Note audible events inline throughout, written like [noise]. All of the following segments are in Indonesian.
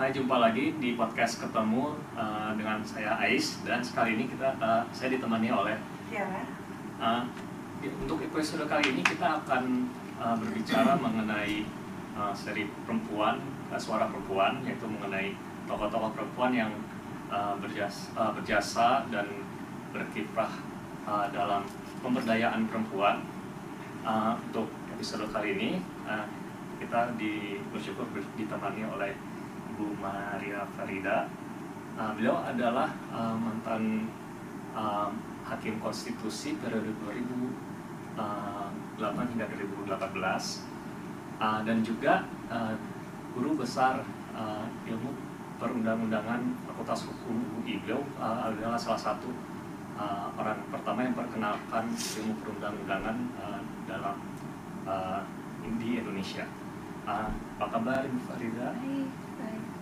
Hai, jumpa lagi di podcast ketemu uh, dengan saya Ais dan sekali ini kita uh, saya ditemani oleh Tiara. Uh, di- untuk episode kali ini kita akan uh, berbicara mengenai uh, seri perempuan, uh, suara perempuan yaitu mengenai tokoh-tokoh perempuan yang uh, berjasa, uh, berjasa dan berkiprah uh, dalam pemberdayaan perempuan. Uh, untuk episode kali ini uh, kita di, bersyukur ber- ditemani oleh Bu Maria Farida. Uh, beliau adalah uh, mantan uh, hakim konstitusi periode 2008 hingga 2018 uh, dan juga uh, guru besar uh, ilmu perundang-undangan Fakultas Hukum UI. Beliau uh, adalah salah satu uh, orang pertama yang perkenalkan ilmu perundang-undangan uh, dalam uh, di Indonesia. Uh, apa kabar Ibu Farida? Baik.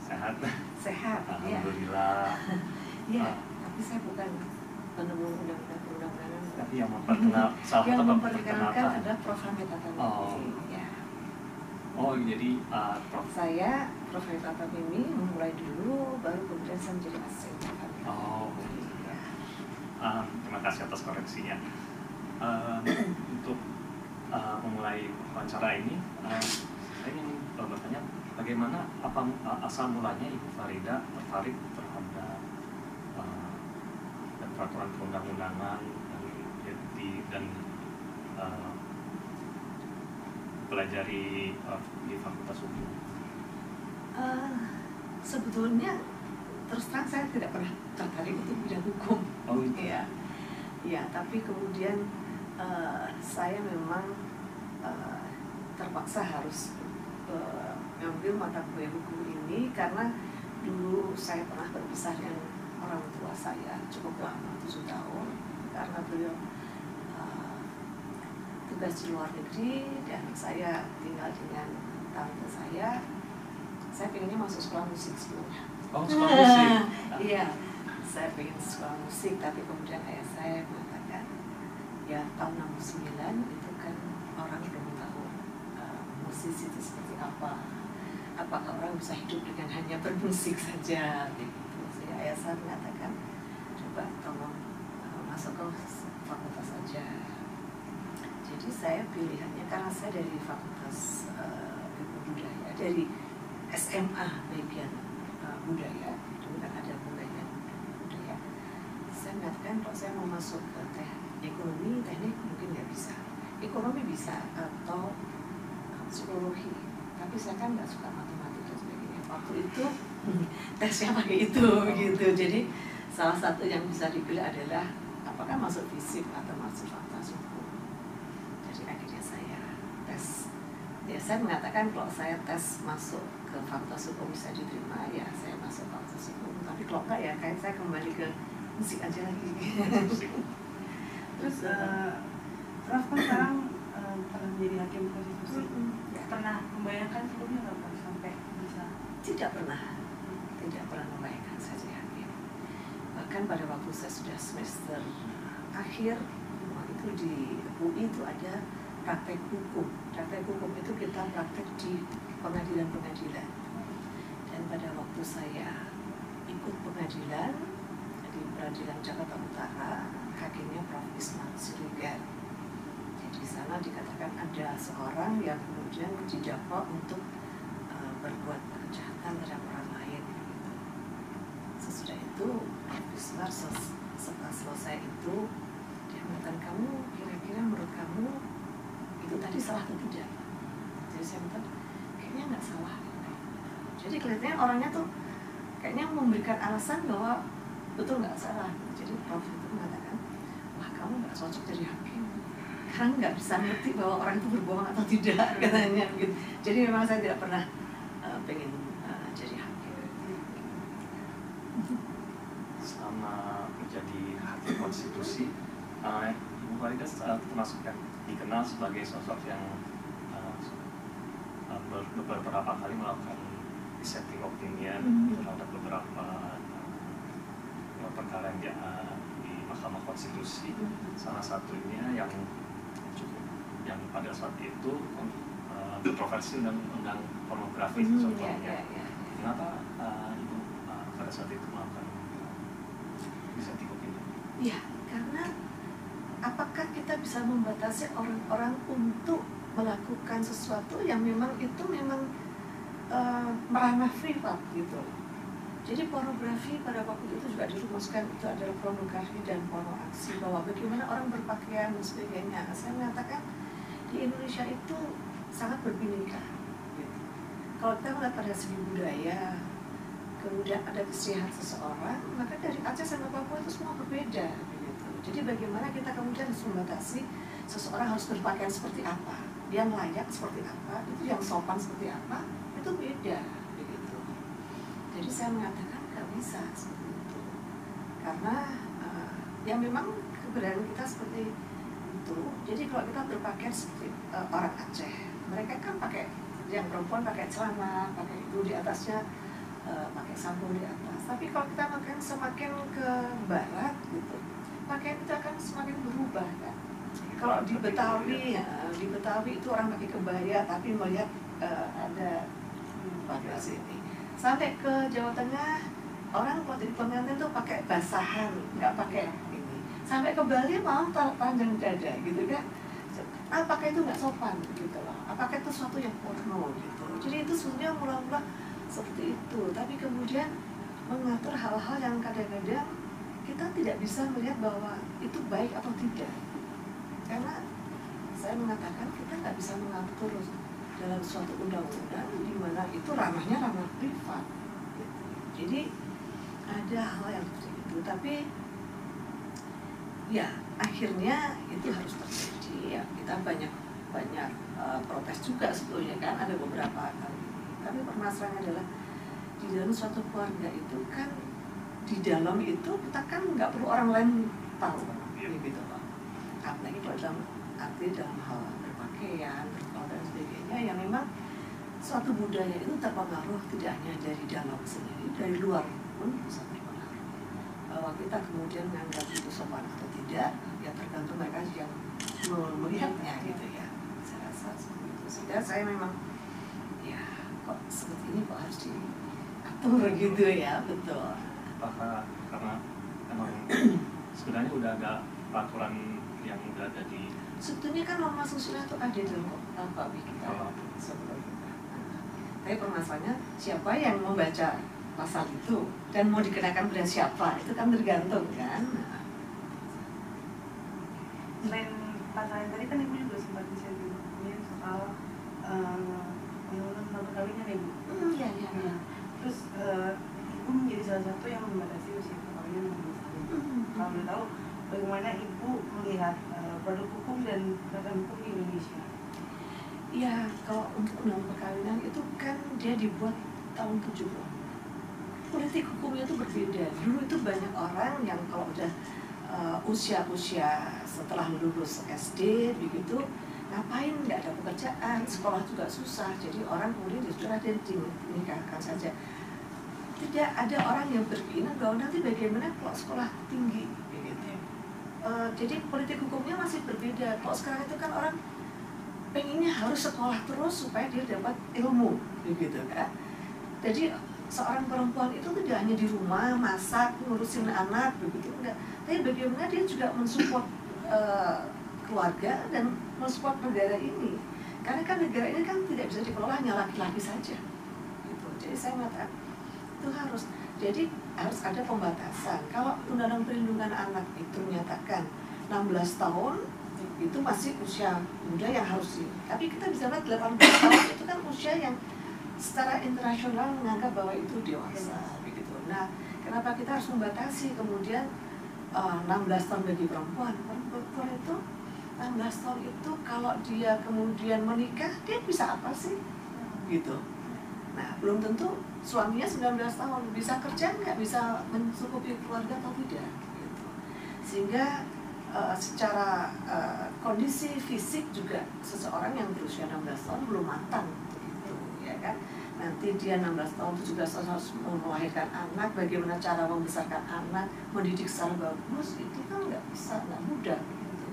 Sehat? Sehat, ya. Alhamdulillah. [laughs] Ya, tapi saya bukan penemu undang-undang perundang-undangan. Tapi yang memperkenal [laughs] salah Yang satu memperkenalkan adalah Prof. Hamid. Oh. Ya. Oh, jadi uh, Prof. Saya Prof. Hamid Tatamimi memulai dulu, baru kemudian saya menjadi asisten. Oh, Ya. uh, terima kasih atas koreksinya. Uh, [clears throat] untuk uh, memulai wawancara ini, uh, saya ingin uh, bertanya bagaimana apa uh, asal mulanya Ibu Farida tertarik terhadap uh, dan peraturan perundang-undangan dan di dan uh, pelajari uh, di Fakultas Hukum. Eh, sebetulnya terus terang saya tidak pernah tertarik untuk bidang hukum. Oh, gitu. Iya, iya. Tapi kemudian eh, saya memang eh, terpaksa harus eh, mengambil mata kuliah hukum ini karena dulu saya pernah berpisah dengan orang tua saya cukup lama tujuh tahun karena beliau eh, tugas di luar negeri dan saya tinggal dengan tante saya. Saya pengennya masuk sekolah musik sebelumnya. Oh, suka musik. [laughs] Iya, saya pengen sekolah musik, tapi kemudian ayah saya mengatakan, ya tahun 69 itu kan orang belum tahu uh, musisi itu seperti apa. Apakah orang bisa hidup dengan hanya bermusik saja? Gitu. Ayah saya mengatakan, coba tolong uh, masuk ke fakultas saja. Jadi saya pilihannya karena saya dari fakultas uh, budaya, dari SMA bagian uh, budaya itu kan ada bagian budaya saya mengatakan kalau saya mau masuk ke teh ekonomi teknik mungkin nggak bisa ekonomi bisa atau psikologi tapi saya kan nggak suka sebagainya waktu itu [laughs] tesnya pakai itu gitu. Jadi salah satu yang bisa dipilih adalah apakah masuk fisik atau masuk fakultas hukum jadi akhirnya saya tes. Ya saya mengatakan kalau saya tes masuk ke fakultas hukum bisa diterima ya saya masuk fakultas hukum tapi kalau enggak ya kayak saya kembali ke musik aja lagi. [laughs] Terus eh, Prof kan sekarang eh, pernah menjadi hakim konstitusi. Ya, Pernah membayangkan sebelumnya nggak? Tidak pernah tidak pernah membayangkan saya jadi hakim. Bahkan pada waktu saya sudah semester akhir waktu itu di UI itu ada praktek hukum. Praktek hukum itu kita praktek di pengadilan-pengadilan. Dan pada waktu saya ikut pengadilan di pengadilan Jakarta Utara hakimnya Prof. Isman Siregar. Jadi di sana dikatakan ada seorang yang kemudian didakwa untuk uh, berbuat kejahatan terhadap orang lain gitu. Sesudah itu ses- setelah selesai itu dia mengatakan kamu kira-kira menurut kamu itu tadi salah atau tidak? Jadi saya bilang kayaknya nggak salah. Jadi kelihatannya orangnya tuh kayaknya memberikan alasan bahwa betul nggak salah. Jadi Prof itu mengatakan wah kamu nggak cocok jadi hakim karena nggak bisa ngerti bahwa orang itu berbohong atau tidak katanya gitu. Jadi memang saya tidak pernah uh, pengen uh, jadi hakim. selama menjadi hakim konstitusi uh, Ibu Farida uh, termasuk yang dikenal sebagai sosok yang uh, ber- beberapa kali melakukan dissenting opinion Mhm. terhadap beberapa uh, perkara yang di, uh, di Mahkamah Konstitusi salah satunya yang cukup yang pada saat itu uh, kontroversi undang-undang pornografi Hmm, contohnya ya, ya, ya. kenapa uh, ibu uh, pada saat itu melakukan tikuk ini? Ya, karena apakah kita bisa membatasi orang-orang untuk melakukan sesuatu yang memang itu memang uh, merana privat gitu. Jadi pornografi pada waktu itu juga dirumuskan itu adalah pornografi dan porno aksi bahwa bagaimana orang berpakaian dan sebagainya. Saya mengatakan di Indonesia itu sangat berbineka. Gitu. Kalau kita melihat pada segi budaya, kemudian ada kesehatan seseorang, maka dari Aceh sampai Papua itu semua berbeda. Jadi bagaimana kita kemudian harus membatasi seseorang harus berpakaian seperti apa, yang layak seperti apa, itu yang sopan seperti apa, itu beda jadi saya mengatakan nggak bisa seperti itu. Karena uh, ya memang keberadaan kita seperti itu. Jadi kalau kita berpakaian seperti uh, orang Aceh mereka kan pakai yang perempuan pakai celana pakai itu di atasnya uh, pakai sambung di atas. Tapi kalau kita makan semakin ke barat gitu pakaian kita akan semakin berubah kan kalau di Betawi ya di Betawi itu orang pakai kebaya tapi melihat uh, ada pakai sini sampai ke Jawa Tengah orang kalau jadi pengantin tuh pakai basahan nggak pakai ini. Sampai ke Bali mau panjang dada gitu kan apakah itu nggak sopan gitu loh. Apakah itu sesuatu yang porno gitu. Jadi itu sebenarnya mula-mula seperti itu. Tapi kemudian mengatur hal-hal yang kadang-kadang kita tidak bisa melihat bahwa itu baik atau tidak karena saya mengatakan kita nggak bisa mengatur dalam suatu undang-undang di mana itu ranahnya ranah privat. Jadi ada hal yang seperti itu, tapi ya akhirnya itu harus terjadi. Ya kita banyak banyak uh, protes juga sebetulnya kan ada beberapa kali. Tapi permasalahannya adalah di dalam suatu keluarga itu kan di dalam itu kita kan nggak perlu orang lain tahu gitu loh. Apalagi kalau dalam arti dalam hal berpakaian, dan sebagainya yang memang suatu budaya itu terpengaruh tidak hanya dari dalam sendiri, dari luar pun bisa terpengaruh. Bahwa kita kemudian menganggap itu sopan atau tidak, ya tergantung mereka yang melihatnya gitu ya. Saya rasa seperti itu. Sehingga saya memang ya kok seperti ini kok harus diatur [laughs] gitu ya, betul. Apakah karena emang sebenarnya udah ada peraturan yang udah ada di sebetulnya kan norma susunan itu ada dalam alfabi kita oh. sebelum. Tapi permasalahannya siapa yang membaca pasal itu dan mau dikenakan pada siapa itu kan tergantung kan. Selain pasal yang tadi kan ibu juga sempat bisa ngomongin soal pengumuman uh, perkawinan ya bu. Iya. iya. Terus uh, ibu menjadi salah satu yang membatasi usia perkawinan yang. Hmm. Kalau boleh tahu bagaimana ibu melihat uh, produk hukum dan badan hukum di Indonesia? Ya, kalau untuk undang perkawinan itu kan dia dibuat tahun 70 Politik hukumnya itu berbeda. Dulu itu banyak orang yang kalau udah uh, usia-usia setelah lulus SD begitu ngapain nggak ada pekerjaan sekolah juga susah jadi orang kemudian sudah ada dinikahkan saja tidak ada orang yang berkeinginan bahwa nanti bagaimana kalau sekolah tinggi Eh, jadi politik hukumnya masih berbeda. Kalau sekarang itu kan orang pengennya harus sekolah terus supaya dia dapat ilmu, begitu kan? Jadi seorang perempuan itu tidak hanya di rumah masak, ngurusin anak, begitu enggak. Tapi bagaimana dia juga mensupport uh, keluarga dan mensupport negara ini. Karena kan negara ini kan tidak bisa dikelola hanya laki-laki saja. Gitu. Jadi saya mengatakan itu harus jadi harus ada pembatasan. Kalau Undang-Undang Perlindungan Anak itu menyatakan 16 tahun itu masih usia muda yang harus ini. Tapi kita bisa lihat 18 tahun itu kan usia yang secara internasional menganggap bahwa itu dewasa begitu. Nah, kenapa kita harus membatasi kemudian uh, eh, 16 tahun bagi perempuan? Perempuan itu 16 tahun itu kalau dia kemudian menikah dia bisa apa sih? Gitu. Nah, belum tentu suaminya 19 tahun bisa kerja nggak bisa mencukupi keluarga atau tidak gitu. Sehingga uh, secara uh, kondisi fisik juga seseorang yang berusia 16 tahun belum matang gitu ya kan. Nanti dia 16 tahun 17 tahun harus melahirkan anak, bagaimana cara membesarkan anak, mendidik secara bagus itu kan nggak bisa, nggak mudah gitu.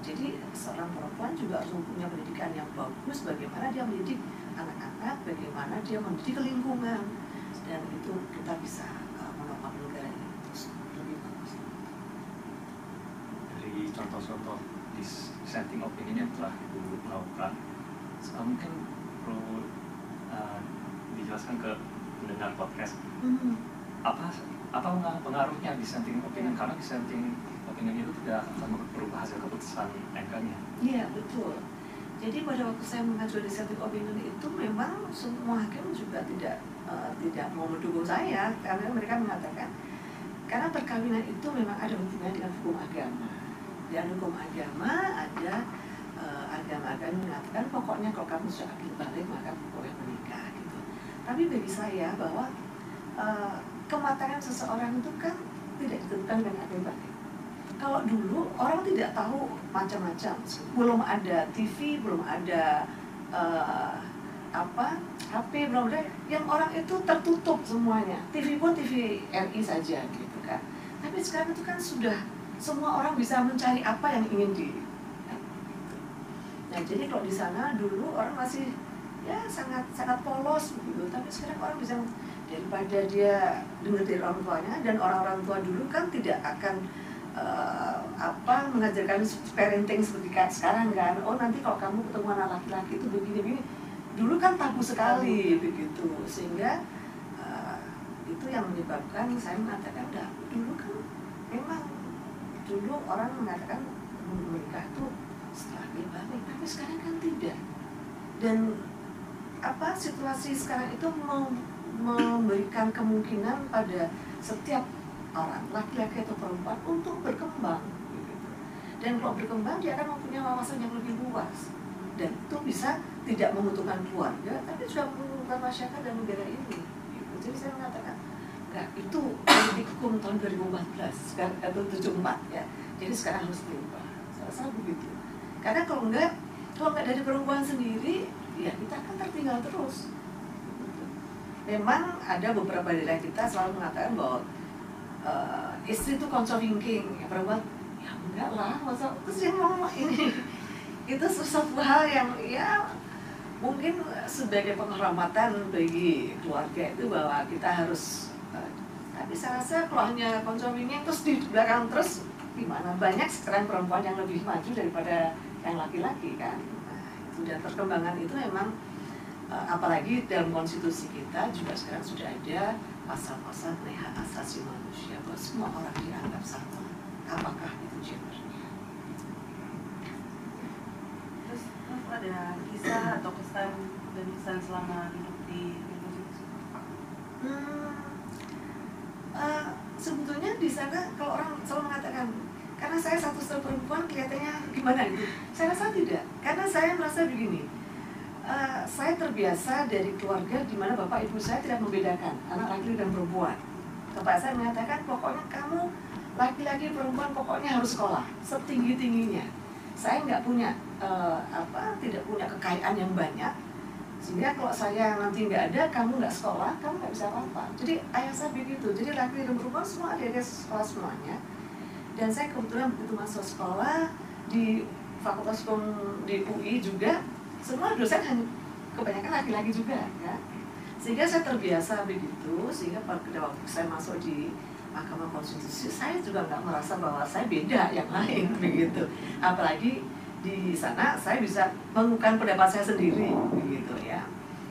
Jadi seorang perempuan juga harus mempunyai pendidikan yang bagus, bagaimana dia mendidik bagaimana dia mendidik lingkungan dan itu kita bisa uh, menopang negara ini terus lebih bagus. dari contoh-contoh dissenting opinion yang telah ibu lakukan uh, mungkin perlu uh, dijelaskan ke pendengar podcast apa apa pengaruh- pengaruhnya dissenting opinion karena dissenting opinion itu tidak akan berubah hasil keputusan MK-nya. Iya betul. Jadi pada waktu saya mengajukan dissenting opinion itu memang semua hakim juga tidak eh, tidak mau mendukung saya karena mereka mengatakan karena perkawinan itu memang ada hubungannya dengan hukum agama. Dan hukum agama ada eh, agama-agama mengatakan pokoknya kalau kamu sudah akil balik maka boleh menikah gitu. Tapi bagi saya bahwa eh, kematangan seseorang itu kan tidak ditentukan dengan akil balik kalau dulu orang tidak tahu macam-macam. Belum ada TV belum ada eh, apa HP belum ada. Yang orang itu tertutup semuanya. TV pun TV RI saja gitu kan. Tapi sekarang itu kan sudah semua orang bisa mencari apa yang ingin di nah jadi kalau di sana dulu orang masih ya sangat sangat polos begitu. Tapi sekarang orang bisa daripada dia dengar dari orang tuanya dan orang-orang tua dulu kan tidak akan eh, apa mengajarkan parenting seperti sekarang kan. Oh nanti kalau kamu ketemu anak laki-laki itu begini-begini dulu kan tabu sekali begitu. Sehingga eh, itu yang menyebabkan saya mengatakan udah dulu kan memang dulu orang mengatakan menikah itu setelah dia tapi sekarang kan tidak. Dan apa situasi sekarang itu mem- memberikan kemungkinan pada setiap orang laki-laki atau perempuan untuk berkembang. Dan kalau berkembang dia akan mempunyai wawasan yang lebih luas. Dan itu bisa tidak menguntungkan keluarga tapi juga menguntungkan masyarakat dan negara ini. Jadi saya mengatakan enggak itu politik hukum tahun 2014 sekarang atau 74 ya. Jadi sekarang harus diubah saya rasa begitu. Karena kalau enggak kalau enggak dari perempuan sendiri ya kita akan tertinggal terus. Memang ada beberapa daerah kita selalu mengatakan bahwa eh, istri itu controlling ya perempuan ya enggak lah masa terus dia ngomong ini. [laughs] Itu sesuatu hal yang ya mungkin sebagai penghormatan bagi keluarga itu bahwa kita harus eh, tapi saya rasa kalau hanya controlling terus di belakang terus gimana? Banyak sekarang perempuan yang lebih maju daripada yang laki-laki kan? Nah, itu dan perkembangan itu memang eh, apalagi dalam konstitusi kita juga sekarang sudah ada pasal-pasal hak asasi manusia bahwa semua orang dianggap sama. Apakah itu gendernya Terus, terus ada kisah atau kesan dan kesan selama hidup di. Hmm, eh, sebetulnya di sana kalau orang selalu mengatakan karena saya satu satu perempuan kelihatannya gimana gitu? Saya rasa tidak. Karena saya merasa begini eh, saya terbiasa dari keluarga di mana bapak ibu saya tidak membedakan anak laki dan perempuan. Bapak saya mengatakan pokoknya kamu laki-laki perempuan pokoknya harus sekolah setinggi tingginya saya nggak punya eh, apa tidak punya kekayaan yang banyak sehingga kalau saya nanti nggak ada kamu nggak sekolah kamu nggak bisa apa-apa. Jadi ayah saya begitu. Jadi laki dan perempuan semua ada di sekolah semuanya. Dan saya kebetulan begitu masuk sekolah di fakultas hukum di UI juga semua dosen hanya kebanyakan laki-laki juga ya. Sehingga saya terbiasa begitu sehingga pada waktu saya masuk di Mahkamah Konstitusi saya juga nggak merasa bahwa saya beda yang lain [laughs] begitu. Apalagi di sana saya bisa mengungkapkan pendapat saya sendiri begitu ya.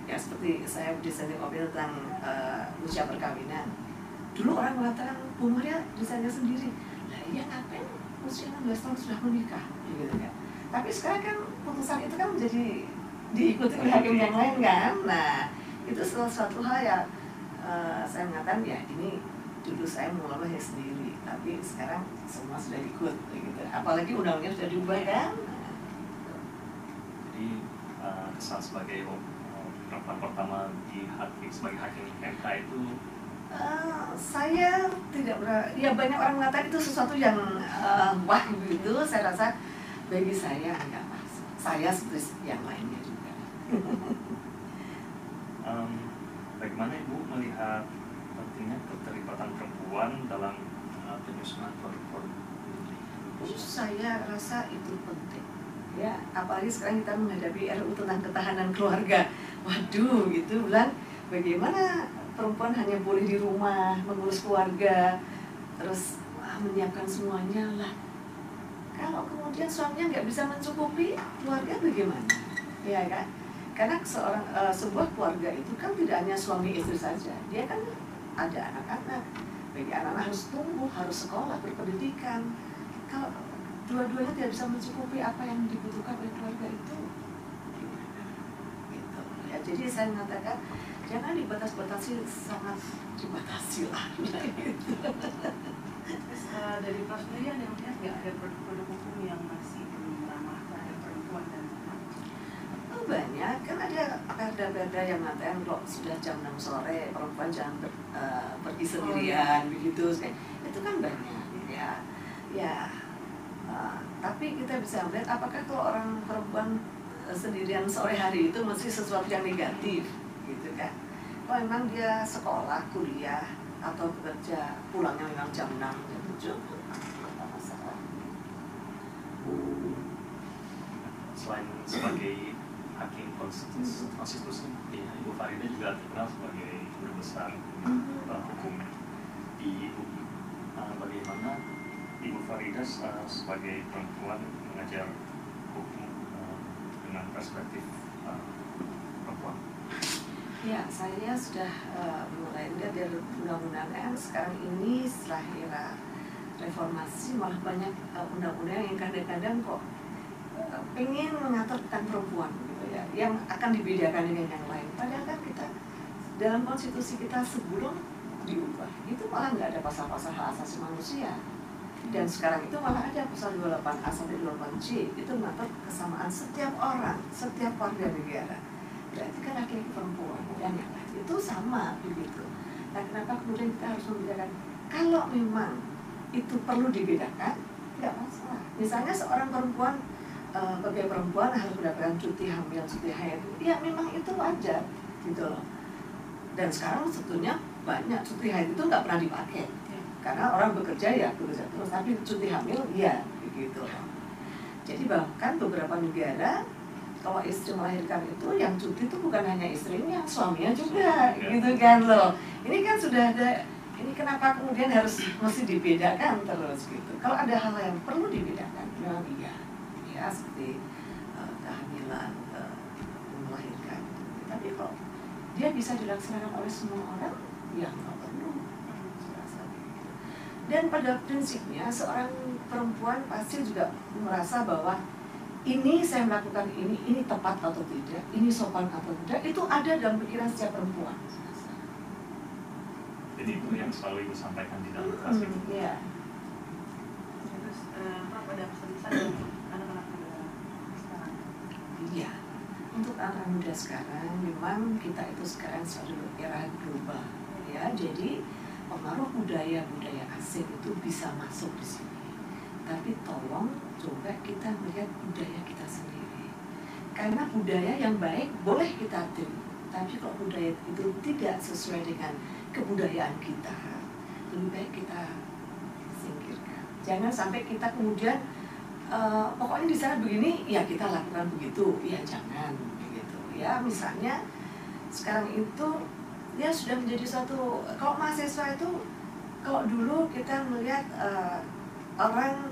Ya seperti saya dissenting opinion tentang uh, usia perkawinan. Dulu orang mengatakan Bu Maria desainnya sendiri. Lah iya ngapain usia 16 tahun sudah menikah gitu ya. Tapi sekarang kan putusan itu kan menjadi diikuti oleh hakim yang lain kan? Nah itu salah satu hal yang uh, saya mengatakan ya ini dulu saya mengelola sendiri tapi sekarang semua sudah ikut gitu. Apalagi undang-undangnya sudah diubah kan? Jadi uh, kesan sebagai uh, perempuan pertama di hakim sebagai hakim MK itu Eh, saya tidak ber ya banyak orang mengatakan itu sesuatu yang eh, wah gitu. Saya rasa bagi saya enggak saya seperti yang lainnya juga. Um, bagaimana ibu melihat pentingnya keterlibatan perempuan dalam uh, penyusunan produk-produk saya rasa itu penting. Ya apalagi sekarang kita menghadapi RUU tentang ketahanan keluarga. Waduh gitu bilang bagaimana perempuan hanya boleh di rumah mengurus keluarga terus wah, menyiapkan semuanya lah kalau kemudian suaminya nggak bisa mencukupi keluarga bagaimana? Ya kan? Karena seorang uh, sebuah keluarga itu kan tidak hanya suami istri saja. Dia kan ada anak-anak. Bagi anak-anak harus tumbuh harus sekolah berpendidikan. Kalau dua-duanya tidak bisa mencukupi apa yang dibutuhkan oleh keluarga itu gitu. Ya jadi saya mengatakan jangan dibatas-batasi sangat dibatasi lah. Terus uh, dari ada melihat nggak ada produk-produk hukum yang masih belum ramah terhadap perempuan dan anak? Oh, banyak kan ada perda-perda yang mengatakan kalau sudah jam 6 sore perempuan jangan ber, uh, pergi sendirian begitu. Kayak itu kan banyak ya. Ya uh, tapi kita bisa melihat apakah kalau orang perempuan uh, sendirian sore hari itu mesti sesuatu yang negatif gitu kan? Kalau memang dia sekolah kuliah atau bekerja pulangnya memang jam 6 jam 7 apa masalah? Selain sebagai hakim konstitusi, konstitusi. Ya, Ibu Farida juga terkenal sebagai guru besar uh, hukum di UI. Uh, bagaimana Ibu Farida uh, sebagai perempuan mengajar hukum uh, dengan perspektif uh, perempuan? Ya, saya sudah uh, mulai dari undang-undang yang sekarang ini setelah era reformasi malah banyak uh, undang-undang yang kadang-kadang kok uh, pengen mengatur tentang perempuan yang akan dibedakan dengan yang lain. Padahal kan kita dalam konstitusi kita sebelum diubah itu malah nggak ada pasal-pasal hak asasi manusia. Dan sekarang itu malah ada pasal 28A sampai 28C itu mengatur kesamaan setiap orang, setiap warga negara. Berarti kan laki-laki perempuan dan yang lain itu sama begitu. Nah kenapa kemudian kita harus membedakan? Kalau memang itu perlu dibedakan nggak masalah. Misalnya seorang perempuan uh, bagi perempuan harus mendapatkan cuti hamil cuti haid ya memang itu wajar gitu loh dan sekarang sebetulnya banyak cuti haid itu nggak pernah dipakai karena orang bekerja ya bekerja terus tapi cuti hamil iya begitu loh jadi bahkan beberapa negara kalau istri melahirkan itu yang cuti itu bukan hanya istrinya, suaminya juga, Ya. gitu kan loh. Ini kan sudah ada, ini kenapa kemudian harus mesti dibedakan terus gitu. Kalau ada hal yang perlu dibedakan, memang iya, ya seperti uh, kehamilan, uh, melahirkan. Tapi kalau dia bisa dilaksanakan oleh semua orang, ya nggak perlu. Dan pada prinsipnya seorang perempuan pasti juga merasa bahwa ini saya melakukan ini, ini tepat atau tidak, ini sopan atau tidak, itu ada dalam pikiran setiap perempuan. Jadi itu yang selalu Ibu sampaikan di dalam kelas itu. Hmm, ya. Terus uh, Prof ada pesan-pesan untuk anak-anak muda sekarang? Iya. Untuk anak muda sekarang, memang kita itu sekarang selalu era global, ya. Jadi pengaruh budaya-budaya asing itu bisa masuk di sini. Tapi tolong coba kita melihat budaya kita sendiri. Karena budaya yang baik boleh kita terima, tapi kalau budaya itu tidak sesuai dengan kebudayaan kita, lebih baik kita singkirkan. Jangan sampai kita kemudian eh, pokoknya di sana begini, ya kita lakukan begitu, ya jangan. Ya misalnya sekarang itu dia sudah menjadi suatu kalau mahasiswa itu kalau dulu kita melihat eh, orang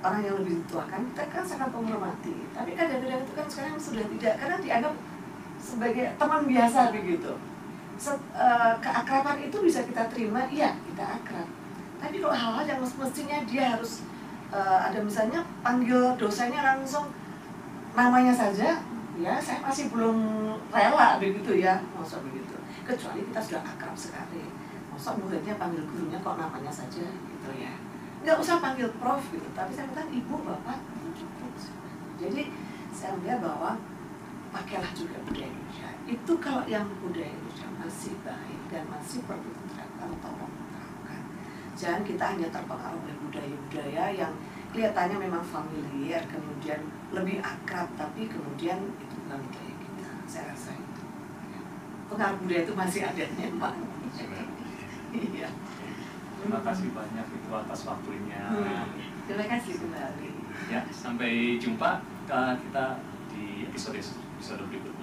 orang yang lebih tua kan kita kan sangat menghormati. Tapi kadang-kadang itu kan sekarang sudah tidak karena dianggap sebagai teman biasa begitu. Se- eh, keakraban itu bisa kita terima iya kita akrab. Tapi kalau hal-hal yang mestinya dia harus eh, ada misalnya panggil dosennya langsung namanya saja ya saya masih belum rela begitu ya. Masa begitu? Kecuali kita sudah akrab sekali. Masa muridnya panggil gurunya kok namanya saja gitu ya. Nggak usah panggil prof gitu tapi saya minta ibu bapak. Jadi saya melihat bahwa pakailah juga budaya Indonesia. Itu kalau yang budaya Indonesia masih baik dan masih perlu diterapkan tolong terapkan jangan kita hanya terpengaruh oleh budaya-budaya yang kelihatannya memang familiar kemudian lebih akrab tapi kemudian itu bukan budaya kita saya rasa itu pengaruh budaya itu masih ada memang iya Terima kasih banyak Ibu atas waktunya. Hmm. terima kasih kembali Ya, sampai jumpa uh, kita di episode episode berikutnya.